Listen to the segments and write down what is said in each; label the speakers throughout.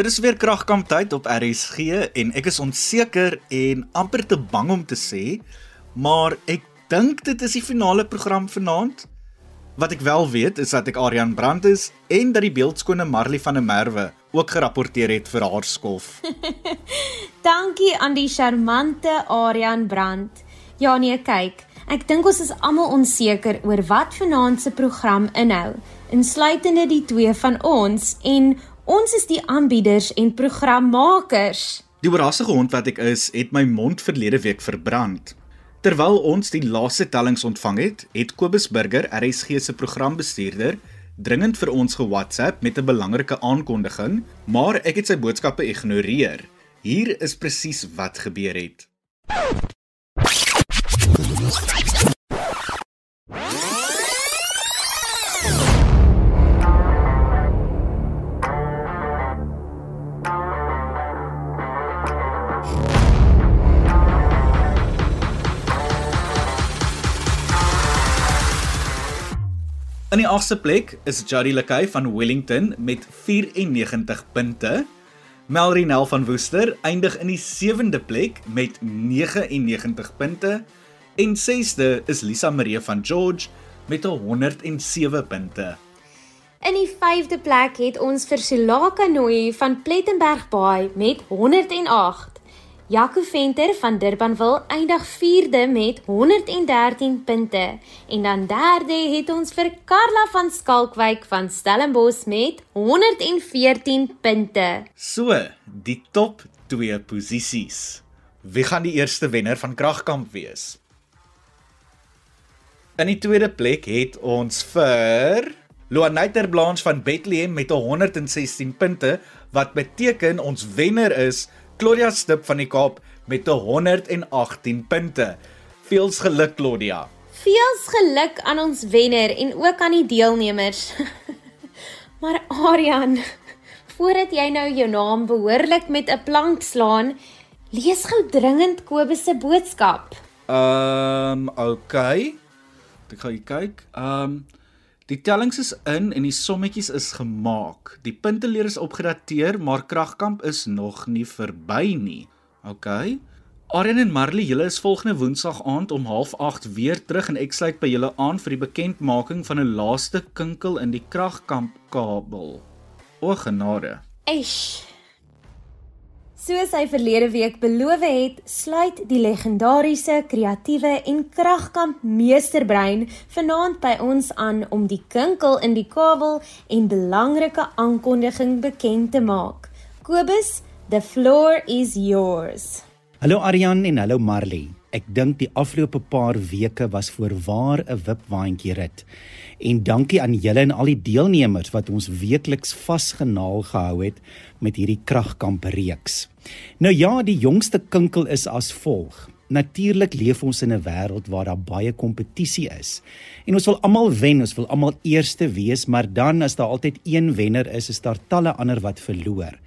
Speaker 1: Dit is weer kragkamp tyd op RSG en ek is onseker en amper te bang om te sê, maar ek dink dit is die finale program vanaand. Wat ek wel weet is dat ek Aryan Brandt is en dat die beeldskone Marley van der Merwe ook gerapporteer het vir haar skolf.
Speaker 2: Dankie aan die charmante Aryan Brandt. Ja nee, kyk, ek dink ons is almal onseker oor wat vanaand se program inhou, insluitende die twee van ons en Ons is die aanbieders en programmakers.
Speaker 1: Die oorrassige hond wat ek is, het my mond verlede week verbrand. Terwyl ons die laaste tellings ontvang het, het Kobus Burger, RSG se programbestuurder, dringend vir ons ge-WhatsApp met 'n belangrike aankondiging, maar ek het sy boodskappe ignoreer. Hier is presies wat gebeur het. In die 8ste plek is Jody Lekay van Wellington met 94 punte. Melry Nel van Woester eindig in die 7de plek met 99 punte en 6de is Lisa Marie van George met 107 punte.
Speaker 2: In die 5de plek het ons vir Silaka Nooi van Plettenberg Baai met 108. Jaco Venter van Durbanville eindig 4de met 113 punte en dan derde het ons vir Karla van Skalkwyk van Stellenbosch met 114 punte.
Speaker 1: So, die top 2 posisies. Wie gaan die eerste wenner van Kragkamp wees? In die tweede plek het ons vir Loanaiter Blanche van Bethlehem met 116 punte wat beteken ons wenner is Claudia Stip van die Kaap met 118 punte. Veels geluk Claudia.
Speaker 2: Veels geluk aan ons wenner en ook aan die deelnemers. maar Aryan, voordat jy nou jou naam behoorlik met 'n plank slaan, lees gou dringend Kobus se boodskap.
Speaker 1: Ehm, um, okay. Ek gaan kyk. Ehm um, Die tellings is in en die sommetjies is gemaak. Die punteleer is opgedateer, maar kragkamp is nog nie verby nie. OK. Aryan en Marley, julle is volgende Woensdag aand om 08:30 weer terug en ek sluit by julle aan vir die bekendmaking van 'n laaste kinkel in die kragkamp kabel. O genade.
Speaker 2: Eish. Soos hy verlede week beloof het, sluit die legendariese, kreatiewe en kragkamp meesterbrein vanaand by ons aan om die kinkel in die kabel en belangrike aankondiging bekend te maak. Kobus, the floor is yours.
Speaker 3: Hallo Aryan en hallo Marley. Ek dink die afgelope paar weke was voorwaar 'n wipwaandjie rit. En dankie aan julle en al die deelnemers wat ons weekliks vasgenaal gehou het met hierdie kragkamp reeks. Nou ja, die jongste kinkel is as volg. Natuurlik leef ons in 'n wêreld waar daar baie kompetisie is. En ons wil almal wen, ons wil almal eerste wees, maar dan as daar altyd een wenner is, is daar talle ander wat verloor.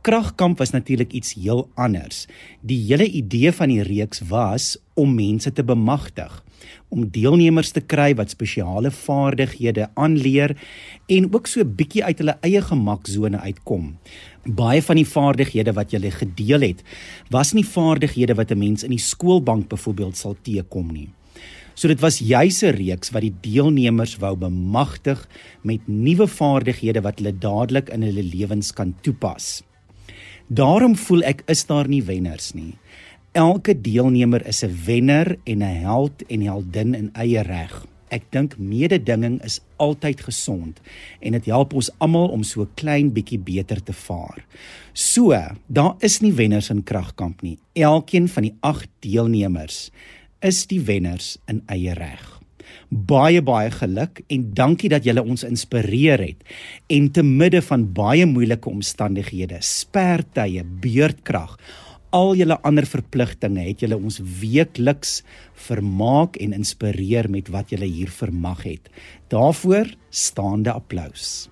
Speaker 3: Kragkamp was natuurlik iets heel anders. Die hele idee van die reeks was om mense te bemagtig, om deelnemers te kry wat spesiale vaardighede aanleer en ook so 'n bietjie uit hulle eie gemaksone uitkom. Baie van die vaardighede wat jy gedeel het, was nie vaardighede wat 'n mens in die skoolbank byvoorbeeld sal teekom nie. So dit was juis 'n reeks wat die deelnemers wou bemagtig met nuwe vaardighede wat hulle dadelik in hulle lewens kan toepas. Daarom voel ek is daar nie wenners nie. Elke deelnemer is 'n wenner en 'n held en heldin in eie reg. Ek dink mededinging is altyd gesond en dit help ons almal om so klein bietjie beter te vaar. So, daar is nie wenners in kragkamp nie. Elkeen van die 8 deelnemers is die wenners in eie reg baie baie geluk en dankie dat julle ons inspireer het en te midde van baie moeilike omstandighede, spertye, beurtkrag, al julle ander verpligtinge het julle ons weekliks vermaak en inspireer met wat julle hier vermag het. Daarvoor staande applous.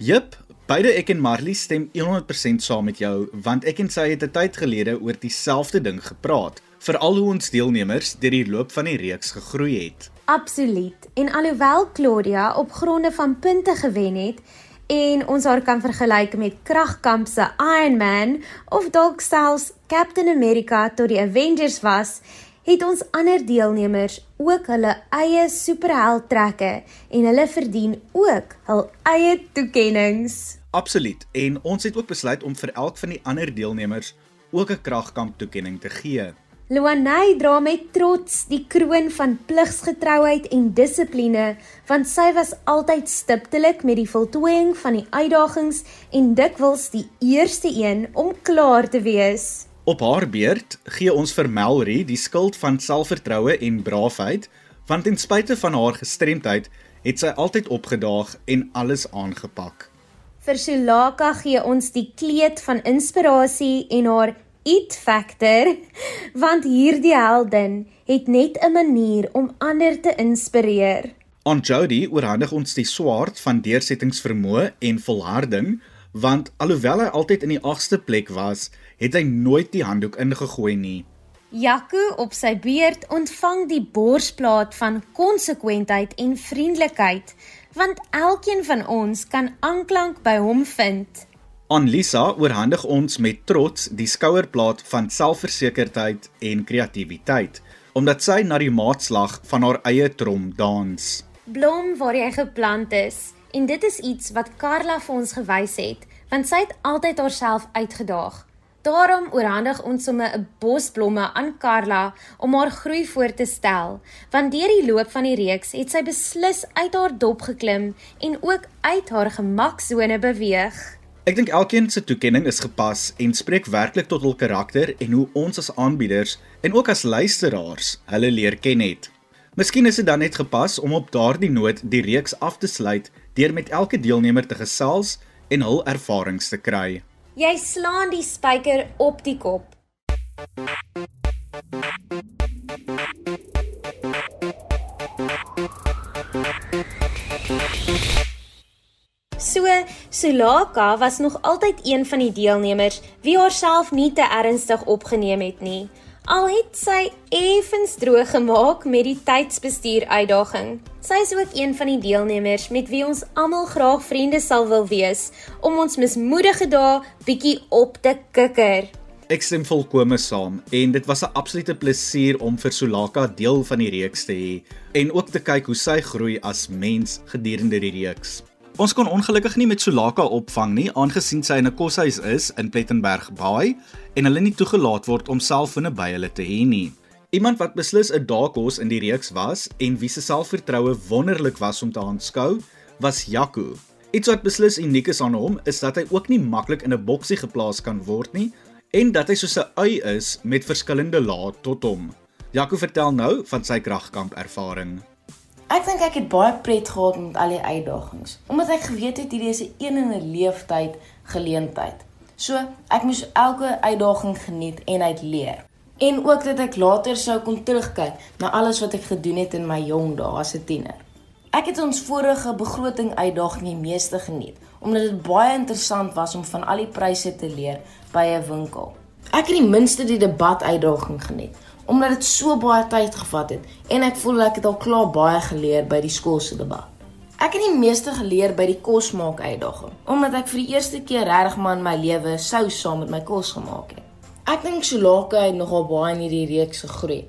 Speaker 1: Jep, beide ek en Marley stem 100% saam met jou want ek en sy het 'n tyd gelede oor dieselfde ding gepraat, veral hoe ons deelnemers deur die loop van die reeks gegroei het.
Speaker 2: Absoluut. En alhoewel Claudia op gronde van punte gewen het, en ons haar kan vergelyk met Kragkamp se Iron Man of dalk selfs Captain America tot die Avengers was, het ons ander deelnemers ook hulle eie superheld trekke en hulle verdien ook hul eie toekenninge.
Speaker 1: Absoluut. En ons het ook besluit om vir elk van die ander deelnemers ook 'n kragkamp toekenning te gee.
Speaker 2: Luanay dra met trots die kroon van pligsgetrouheid en dissipline, want sy was altyd stiptelik met die voltooiing van die uitdagings en dikwels die eerste een om klaar te wees.
Speaker 1: Op haar beurt gee ons vir Melry die skuld van selfvertroue en braafheid, want ten spyte van haar gestremdheid het sy altyd opgedaag en alles aangepak.
Speaker 2: Vir Sulaka gee ons die kleed van inspirasie en haar it factor, want hierdie heldin het net 'n manier om ander te inspireer.
Speaker 1: Aan Jody oorhandig ons die swaard van deursettingsvermoë en volharding, want alhoewel hy altyd in die 8ste plek was, het hy nooit die handdoek ingegooi nie.
Speaker 2: Jaco op sy beurt ontvang die borsplaat van konsekwentheid en vriendelikheid want elkeen van ons kan aanklank by hom vind.
Speaker 1: Aan Lisa oorhandig ons met trots die skouerplaat van selfversekerdheid en kreatiwiteit, omdat sy na die maatslag van haar eie trom dans.
Speaker 2: Blom waar jy geplant is en dit is iets wat Karla vir ons gewys het, want sy het altyd haarself uitgedaag. Daarom oorhandig ons sommer 'n bos blomme aan Karla om haar groei voor te stel, want deur die loop van die reeks het sy beslis uit haar dop geklim en ook uit haar gemaksone beweeg.
Speaker 1: Ek dink elkeen se toekenning is gepas en spreek werklik tot hul karakter en hoe ons as aanbieders en ook as luisteraars hulle leer ken het. Miskien is dit dan net gepas om op daardie noot die reeks af te sluit deur met elke deelnemer te gesels en hul ervarings te kry.
Speaker 2: Jy slaan die spyker op die kop. So, Sulaka was nog altyd een van die deelnemers wie haarself nie te ernstig opgeneem het nie. Al het sy effens droog gemaak met die tydsbestuur uitdaging. Sy is ook een van die deelnemers met wie ons almal graag vriende sal wil wees om ons mismoedige dae bietjie op te kikker.
Speaker 1: Ek stem volkome saam en dit was 'n absolute plesier om vir Solaka deel van die reeks te hê en ook te kyk hoe sy groei as mens gedurende die reeks. Ons kon ongelukkig nie met Sulaka opvang nie aangesien sy in 'n koshuis is in Plettenberg Baai en hulle nie toegelaat word om selfone by hulle te hê nie. Iemand wat beslis 'n daagkos in die reeks was en wie se selfvertroue wonderlik was om te aanskou, was Jaco. Iets wat beslis uniek is aan hom is dat hy ook nie maklik in 'n boksie geplaas kan word nie en dat hy soos 'n ui is met verskillende lae tot hom. Jaco vertel nou van sy kragkamp ervaring.
Speaker 4: Ek dink ek het baie pret gehad met al die uitdagings, omdat ek geweet het hierdie is 'n een in 'n leeftyd geleentheid. So, ek moes elke uitdaging geniet en uit leer. En ook dat ek later sou kon terugkyk na alles wat ek gedoen het in my jong dae as 'n tiener. Ek het ons vorige begroting uitdaging die meeste geniet, omdat dit baie interessant was om van al die pryse te leer by 'n winkel. Ek het die minste die debat uitdaging geniet, omdat dit so baie tyd gevat het en ek voel ek het al klaar baie geleer by die skool se debat. Ek het die meeste geleer by die kosmaak uitdaging, omdat ek vir die eerste keer regtig maar in my lewe sous saam met my kos gemaak het. Ek dink Solaka het nogal baie in hierdie reeks gegroei,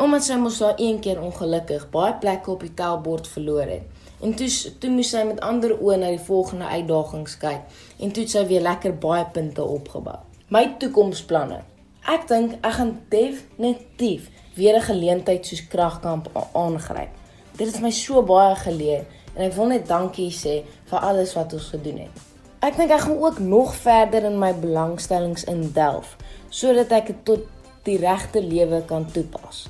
Speaker 4: omdat sy mos daar een keer ongelukkig baie plekke op die tellbord verloor het. En toe toe moes sy met ander oë na die volgende uitdagings kyk en toe het sy weer lekker baie punte opgebou. My toekomsplanne Ek dink ek gaan definitief weer 'n geleentheid soos kragkamp aangryp. Dit het my so baie geleer en ek wil net dankie sê vir alles wat ons gedoen het. Ek dink ek gaan ook nog verder in my belangstellings indelf sodat ek dit tot die regte lewe kan toepas.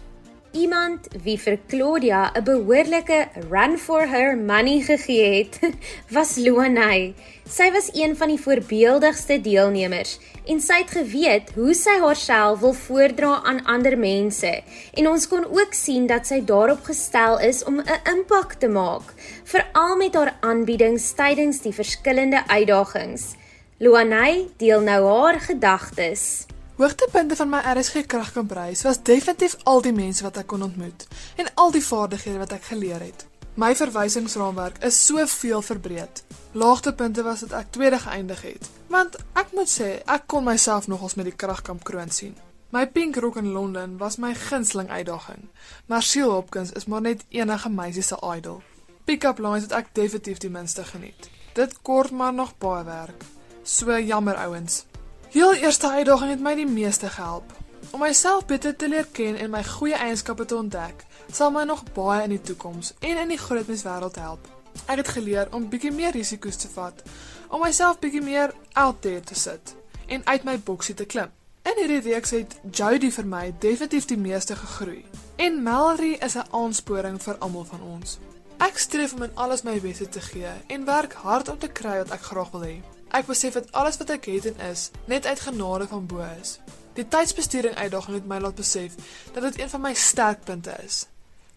Speaker 2: Iemand wie vir Claudia 'n behoorlike run for her money gegee het, was Luanay. Sy was een van die voorbeeldigste deelnemers en sy het geweet hoe sy haarself wil voordra aan ander mense en ons kon ook sien dat sy daarop gestel is om 'n impak te maak veral met haar aanbiedings tydens die verskillende uitdagings. Luanay deel nou haar gedagtes.
Speaker 5: Hoogtepunte van my RSG kragkampreis was definitief al die mense wat ek kon ontmoet en al die vaardighede wat ek geleer het. My verwysingsraamwerk is soveel verbreed. Laagtepunte was dit ek tweede geëindig het, want ek moet sê ek kon myself nogals met die kragkamp kroon sien. My pink rok in Londen was my gunsteling uitdaging, maar Seal Hopkins is maar net enige meisie se idol. Pick-up lines het ek definitief die minste geniet. Dit kort maar nog baie werk. So jammer ouens. Heel eerste uitdaging het my die meeste gehelp. Om myself beter te leer ken en my goeie eienskappe te ontdek, sal my nog baie in die toekoms en in die groot menswêreld help. Ek het geleer om bietjie meer risiko's te vat, om myself bietjie meer out there te sit en uit my boksie te klim. In hierdie reeks het Jody vir my definitief die meeste gegroei. En Mallory is 'n aansporing vir almal van ons. Ek streef om in alles my beste te gee en werk hard om te kry wat ek graag wil hê. Ek besef dat alles wat ek het en is, net uit genade van bo is. Die tydsbestuuring uitdaging het my laat besef dat dit een van my sterkpunte is.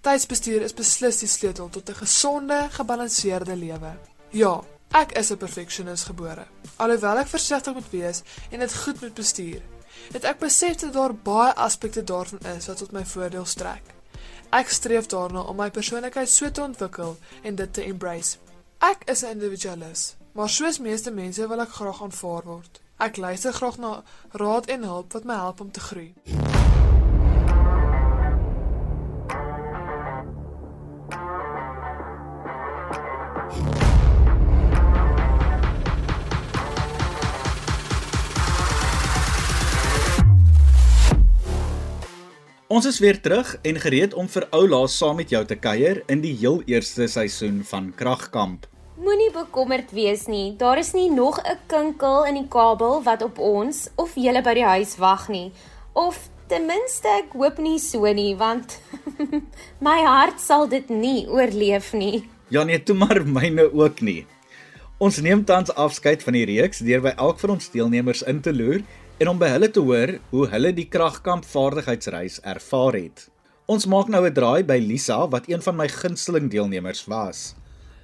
Speaker 5: Tydsbestuur is beslis die sleutel tot 'n gesonde, gebalanseerde lewe. Ja, ek is 'n perfeksionis gebore. Alhoewel ek versigtig moet wees en dit goed moet bestuur, het ek besef dat daar baie aspekte daarvan is wat tot my voordeel strek. Ek streef daarna om my persoonlikheid so te ontwikkel en dit te embrace. Ek is 'n individualis, maar soos meeste mense wil ek graag aanvaar word. Ek luister graag na raad en hulp wat my help om te groei.
Speaker 1: Ons is weer terug en gereed om vir Oula saam met jou te kuier in die heel eerste seisoen van Kragkamp.
Speaker 2: Moenie bekommerd wees nie. Daar is nie nog 'n kinkel in die kabel wat op ons of julle by die huis wag nie. Of ten minste ek hoop nie so nie, want my hart sal dit nie oorleef nie.
Speaker 1: Ja nee, toe maar myne ook nie. Ons neem tans afskeid van die reeks deur by elk van ons deelnemers in te loer en om by hulle te hoor hoe hulle die kragkamp vaardigheidsreis ervaar het. Ons maak nou 'n draai by Lisa wat een van my gunsteling deelnemers was.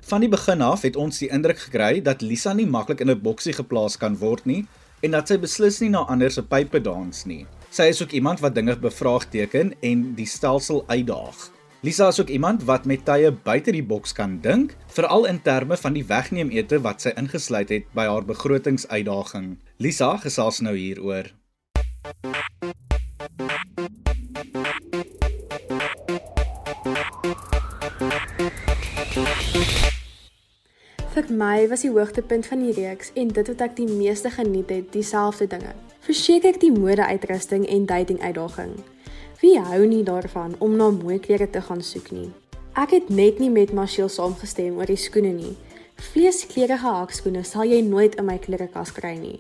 Speaker 1: Van die begin af het ons die indruk gekry dat Lisa nie maklik in 'n boksie geplaas kan word nie en dat sy beslis nie na ander se pype dans nie. Sy is ook iemand wat dinge bevraagteken en die stelsel uitdaag. Lisa is ook iemand wat met tye buite die boks kan dink, veral in terme van die wegneemete wat sy ingesluit het by haar begrotingsuitdaging. Lisa gesels nou hieroor.
Speaker 6: Vir my was die hoogtepunt van die reeks en dit wat ek die meeste geniet het, dieselfde dinge. Verseker die mode-uitrusting en dating uitdaging. Wie hou nie daarvan om na mooi klere te gaan soek nie? Ek het net nie met Marshall saamgestem oor die skoene nie. Vleeskleurige hakskoene sal jy nooit in my klerekas kry nie.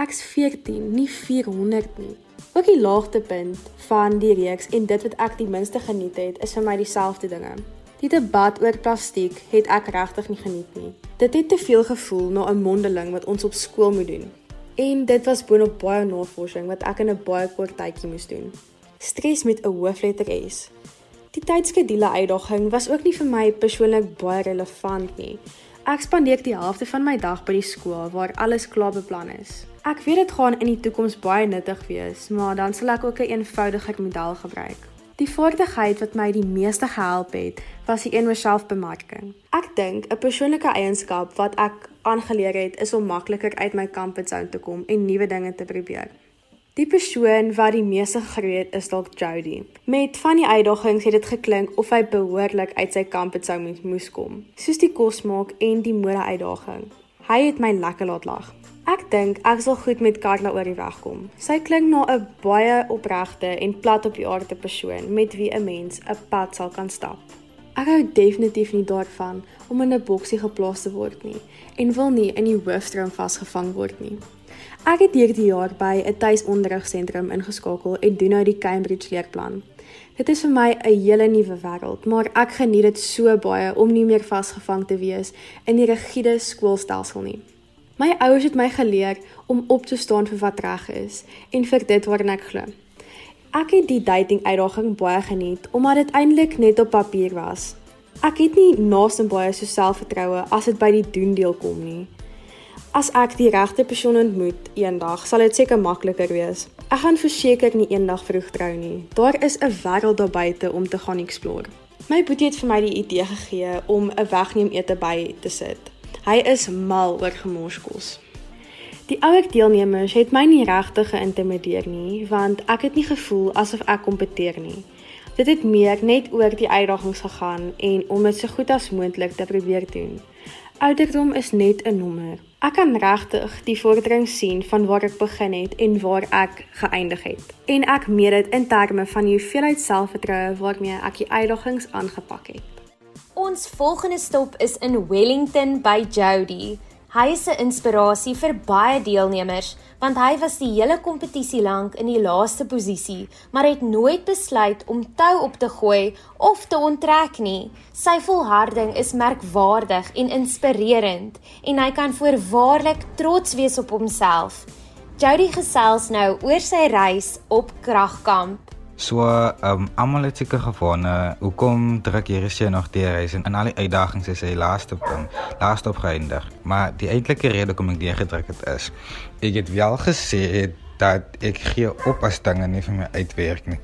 Speaker 6: Ek's 14, nie 400 nie. Ook die laagtepunt van die reeks en dit wat ek die minste geniet het, is vir my dieselfde dinge. Die debat oor plastiek het ek regtig nie geniet nie. Dit het te veel gevoel na 'n mondeling wat ons op skool moet doen. En dit was boonop baie navorsing wat ek in 'n baie kort tydjie moes doen stres met 'n hoofletter S. Die tydskedule uitdaging was ook nie vir my persoonlik baie relevant nie. Ek spandeer die helfte van my dag by die skool waar alles klaar beplan is. Ek weet dit gaan in die toekoms baie nuttig wees, maar dan sal ek ook 'n een eenvoudiger model gebruik. Die vaardigheid wat my die meeste gehelp het, was die een oor selfbemarking. Ek dink 'n persoonlike eienskap wat ek aangeleer het, is om makliker uit my comfortzone te kom en nuwe dinge te probeer. Die persoon wat die meeste gegroei het is dalk Jody. Met van die uitdagings het dit geklink of hy behoorlik uit sy het sou moes kom, soos die kos maak en die mode uitdaging. Hy het my lekker laat lag. Ek dink ek sal goed met Karla oor die weg kom. Sy klink na 'n baie opregte en plat op die aarde persoon met wie 'n mens 'n pad sal kan stap. Ek hou definitief nie daarvan om in 'n boksie geplaas te word nie en wil nie in die hoofstroom vasgevang word nie. Ek het hierdie jaar by 'n tuisonderrigsentrum ingeskakel en doen nou die Cambridge leerplan. Dit is vir my 'n hele nuwe wêreld, maar ek geniet dit so baie om nie meer vasgevang te wees in die rigiede skoolstelsel nie. My ouers het my geleer om op te staan vir wat reg is en vir dit waarin ek glo. Ek het die dating uitdaging baie geniet omdat dit eintlik net op papier was. Ek het nie naaste baie so selfvertroue as dit by die doen deel kom nie. As ek die regte persoon ontmoet eendag, sal dit seker makliker wees. Ek gaan verseker nie eendag vroeg trou nie. Daar is 'n wêreld daar buite om te gaan explore. My boetie het vir my die idee gegee om 'n wegneem ete by te sit. Hy is mal oor gemorskos. Die ouer deelnemers het my nie regtig geïntimideer nie, want ek het nie gevoel asof ek kompeteer nie. Dit het meer net oor die uitdagings gegaan en om dit so goed as moontlik te probeer doen. Ouderdom is net 'n nommer. Ek kan regtig die vordering sien van waar ek begin het en waar ek geëindig het. En ek meet dit in terme van die hoeveelheid selfvertroue waarmee ek die uitdagings aangepak het.
Speaker 2: Ons volgende stop is in Wellington by Jody. Hy is 'n inspirasie vir baie deelnemers want hy was die hele kompetisie lank in die laaste posisie, maar het nooit besluit om tou op te gooi of te onttrek nie. Sy volharding is merkwaardig en inspirerend en hy kan voorwaarlik trots wees op homself. Jody gesels nou oor sy reis op Kragkamp.
Speaker 7: So, um, almal het seker gewonne, hoekom druk hierdie se nog deur reis en in al die uitdagings is hy laaste punt, laaste op geëindig. Maar die eintlike rede hoekom ek deur gedruk het is, ek het wel gesê dat ek gee op as dinge nie vir my uitwerk nie.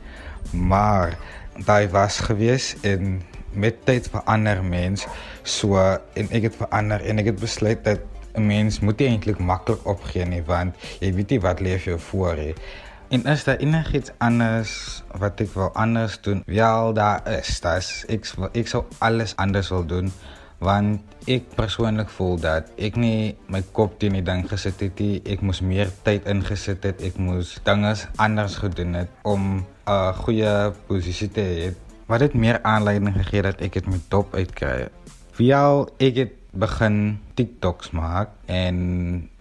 Speaker 7: Maar daai was gewees en met tyd verander mens so en ek het verander en ek het besluit dat 'n mens moet nie eintlik maklik opgee nie want jy weet nie wat leef jou voor nie. En is daar enigiets anders wat ek wil anders doen? Wel, daar is. Daar's ek ek sou alles anders wil doen want ek persoonlik voel dat ek nie my kop teen die ding gesit het nie. Ek moes meer tyd ingesit het. Ek moes dinge anders gedoen het om 'n goeie posisie te hê. Wat het meer aanleiding gegee dat ek dit met dop uitkry? Wel, ek het begin TikToks maak en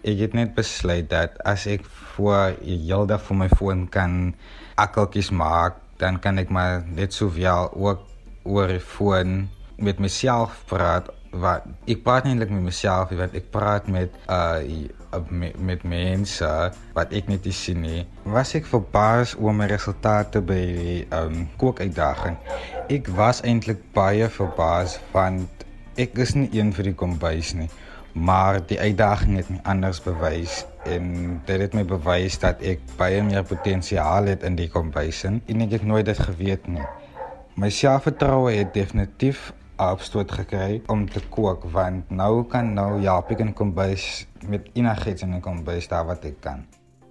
Speaker 7: ek het net besluit dat as ek voor heeldag vir my foon kan akkeltjies maak, dan kan ek maar net soveel ook oor die foon met myself praat wat ek praat eintlik met myself want ek praat met uh met, met mense wat ek net nie sien nie. Was ek verbaas oor my resultate by die um kookuitdaging. Ek was eintlik baie verbaas want ek is nie een vir die kombuis nie, maar die uitdaging het my anders bewys en dit het my bewys dat ek baie meer potensiaal het in die kombuis en ek het nooit dit geweet nie. My selfvertroue het definitief opstoot gekry om te kook want nou kan nou ja, ek kan kombuis met enigiets in die kombuis daar wat ek kan.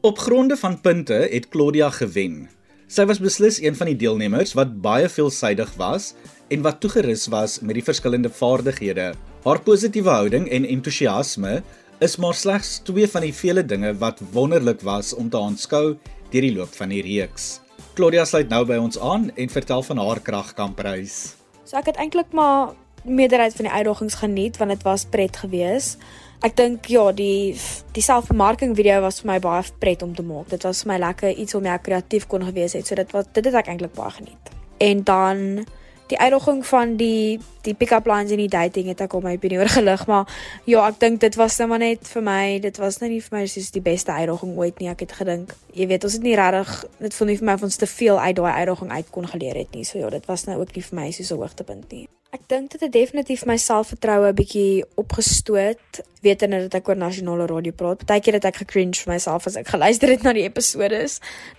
Speaker 1: Op gronde van punte het Claudia gewen. Sy was beslis een van die deelnemers wat baie veelsidig was en wat toegerus was met die verskillende vaardighede. Haar positiewe houding en entoesiasme is maar slegs twee van die vele dinge wat wonderlik was om te aanskou deur die loop van die reeks. Claudia sluit nou by ons aan en vertel van haar kragkampreis.
Speaker 8: So ek het eintlik maar meerderheid van die uitdagings geniet want dit was pret geweest. Ek dink ja, die die selfbemarking video was vir my baie pret om te maak. Dit was vir my lekker iets om meer kreatief kon gewees het. So dit was dit het ek eintlik baie geniet. En dan die uitdaging van die die pick-up lines en die dating het ek al my opinie oor gelig, maar ja, ek dink dit was net maar net vir my, dit was nou nie vir my soos die beste uitdaging ooit nie. Ek het gedink, jy weet, ons het nie regtig dit voel nie vir my of ons te veel uit daai uitdaging uit kon geleer het nie. So ja, dit was nou ook nie vir my so 'n hoogtepunt nie. Ek dink dit het definitief my selfvertroue 'n bietjie opgestoot, wetende dat ek oor nasionale radio praat. Partykeer het ek gecringe vir myself as ek geluister het na die episode.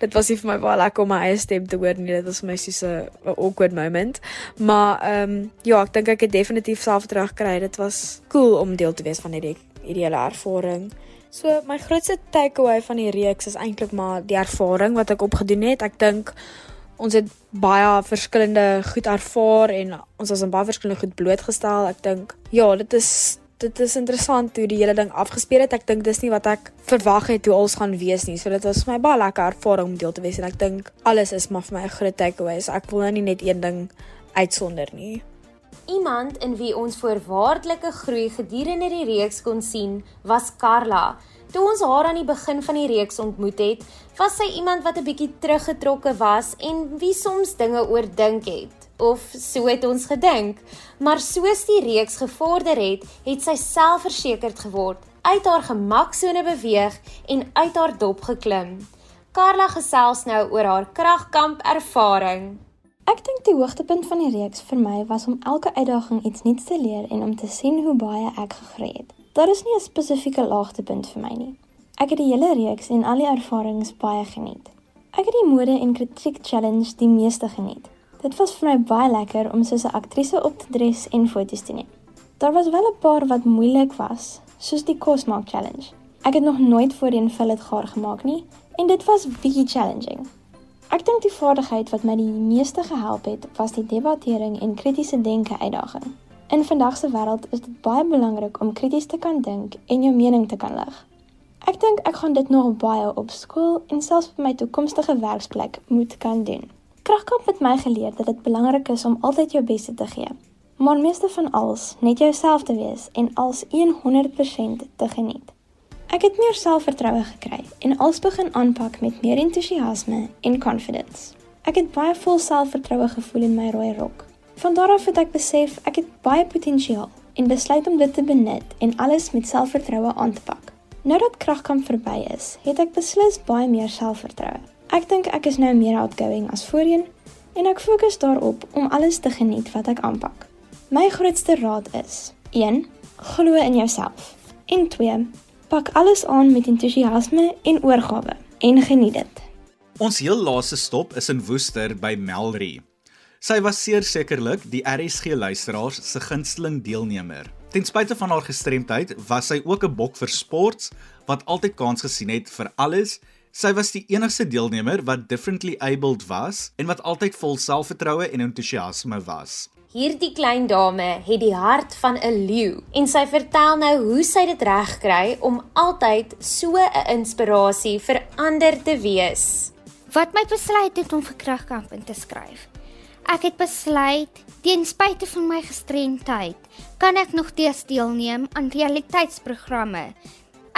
Speaker 8: Dit was nie vir my baie lekker om my eie stem te hoor nie. Dit was vir my so 'n awkward moment. Maar ehm um, ja, ek dink ek het definitief selfvertroue gekry. Dit was cool om deel te wees van hierdie ideale ervaring. So my grootste takeaway van die reeks is eintlik maar die ervaring wat ek opgedoen het. Ek dink ons het baie verskillende goed ervaar en ons was aan baie verskillende goed blootgestel. Ek dink ja, dit is dit is interessant hoe die hele ding afgespeel het. Ek dink dis nie wat ek verwag het hoe alles gaan wees nie. So dit was vir my baie lekker ervaring om deel te wees en ek dink alles is maar vir my 'n groot takeaway. So ek wil nou nie net een ding uitsonder nie.
Speaker 2: Iemand in wie ons voorwaardelike groei gedurende die reeks kon sien, was Karla. Toe ons haar aan die begin van die reeks ontmoet het, was sy iemand wat 'n bietjie teruggetrokke was en wie soms dinge oordink het. Of so het ons gedink. Maar soos die reeks gevorder het, het sy selfversekerd geword, uit haar gemaksone beweeg en uit haar dop geklim. Karla gesels nou oor haar kragkamp ervaring.
Speaker 9: Ek dink die hoogtepunt van die reeks vir my was om elke uitdaging iets nuuts te leer en om te sien hoe baie ek gegroei het. Daar is nie 'n spesifieke laagtepunt vir my nie. Ek het die hele reeks en al die ervarings baie geniet. Ek het die mode en kritiek challenge die meeste geniet. Dit was vir my baie lekker om soos 'n aktrise op te dres en foto's te neem. Daar was wel 'n paar wat moeilik was, soos die kosmaak challenge. Ek het nog nooit voorheen fillet gaar gemaak nie en dit was bietjie challenging. Ek dink die vaardigheid wat my die meeste gehelp het, was die debattering en kritiese denke uitdaging. In vandag se wêreld is dit baie belangrik om krities te kan dink en jou mening te kan lig. Ek dink ek gaan dit nog baie op skool en selfs op my toekomstige werksplek moet kan doen. Kragkamp het my geleer dat dit belangrik is om altyd jou bes te gee maar meeste van alles net jouself te wees en als 100% te geniet. Ek het meer selfvertroue gekry en als begin aanpak met meer entoesiasme en confidence. Ek het baie vol selfvertroue gevoel in my rooi rok. Van daar af het ek besef ek het baie potensiaal en besluit om dit te benut en alles met selfvertroue aan te pak. Nou dat kragkamp verby is, het ek beslis baie meer selfvertroue. Ek dink ek is nou meer outgoing as voorheen en ek fokus daarop om alles te geniet wat ek aanpak. My grootste raad is: 1. Glo in jouself. En 2. Pak alles aan met entoesiasme en oorgawe en geniet dit.
Speaker 1: Ons heel laaste stop is in Woester by Melry. Sy was sekerlik die RSG luisteraars se gunsteling deelnemer. Ten spyte van haar gestremdheid, was sy ook 'n bok vir sports wat altyd kans gesien het vir alles. Sy was die enigste deelnemer wat differently abled was en wat altyd vol selfvertroue en entoesiasme was.
Speaker 2: Hierdie klein dame het die hart van 'n leeu en sy vertel nou hoe sy dit regkry om altyd so 'n inspirasie vir ander te wees.
Speaker 10: Wat my besluit het om vir kragkamp in te skryf. Ek het besluit ten spyte van my gestremdheid kan ek nog deelneem aan realiteitsprogramme.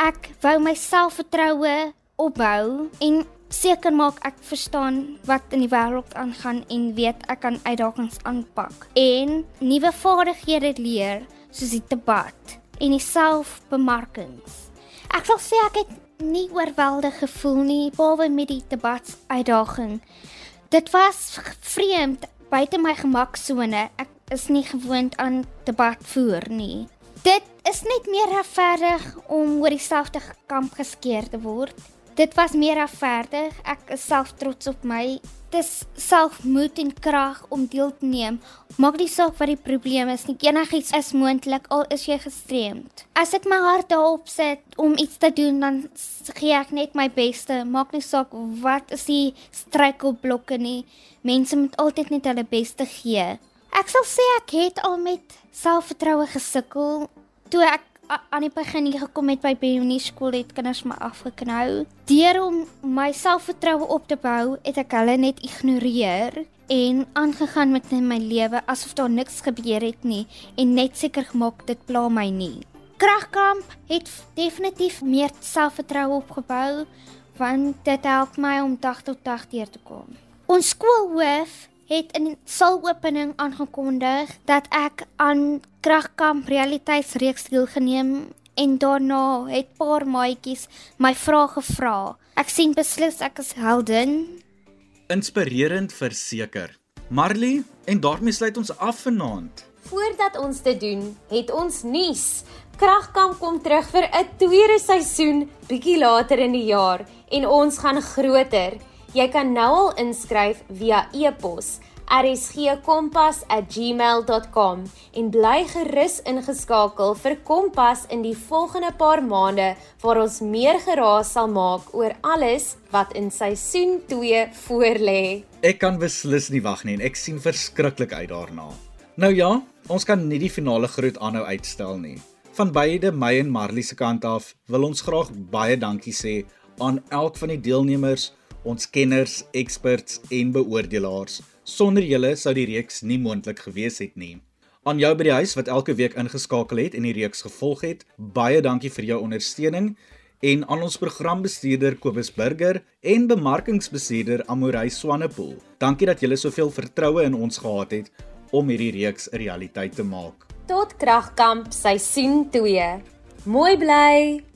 Speaker 10: Ek wou my selfvertroue opbou en seker maak ek verstaan wat in die wêreld aangaan en weet ek kan uitdagings aanpak en nuwe vaardighede leer soos die debat en die selfbemarkings. Ek sal sê ek het nie oorweldig gevoel nie behalwe met die debat uitdaging. Dit was vreemd buite my gemaksone. Ek is nie gewoond aan debat voer nie. Dit is net meer regverdig om oor dieselfde kamp geskeer te word dit was meer afverdig. Ek is self trots op my. Dis selfmoed en krag om deel te neem. Maak nie saak wat die probleem is nie. Enigiets is moontlik al is jy gestremd. As ek my hart daarop sit om iets te doen, dan gee ek net my beste. Maak nie saak wat is die struikelblokke nie. Mense moet altyd net hulle beste gee. Ek sal sê ek het al met selfvertroue gesukkel toe ek aan die begin hier gekom het by Bionie skool het kinders my afgeknou. Deur om my selfvertroue op te bou, het ek hulle net ignoreer en aangegaan met my lewe asof daar niks gebeur het nie en net seker gemaak dit pla my nie. Kragkamp het definitief meer selfvertroue opgebou want dit help my om dag tot dag deur te kom. Ons skoolhoof het in salopening aangekondig dat ek aan Kragkamp realiteitsreeks deelgeneem en daarna het paar maatjies my vrae gevra. Ek sien beslis ek is heldin.
Speaker 1: Inspirerend verseker. Marley, en daarmee sluit ons af vanaand.
Speaker 2: Voordat ons dit doen, het ons nuus. Kragkamp kom terug vir 'n tweede seisoen bietjie later in die jaar en ons gaan groter. Jy kan nou al inskryf via e-pos rsgkompas@gmail.com en bly gerus ingeskakel vir Kompas in die volgende paar maande waar ons meer geraas sal maak oor alles wat in seisoen 2 voorlê.
Speaker 1: Ek kan beslis nie wag nie en ek sien verskriklik uit daarna. Nou ja, ons kan nie die finale groet aanhou uitstel nie. Van beide my en Marley se kant af wil ons graag baie dankie sê aan elk van die deelnemers, ons kenners, experts en beoordelaars Sonder julle sou die reeks nie moontlik gewees het nie. Aan jou by die huis wat elke week ingeskakel het en die reeks gevolg het, baie dankie vir jou ondersteuning en aan ons programbestuurder Kobus Burger en bemarkingsbestuurder Amorey Swanepoel. Dankie dat julle soveel vertroue in ons gehad het om hierdie reeks 'n realiteit te maak.
Speaker 2: Tot Kragkamp seisoen 2. Mooi bly.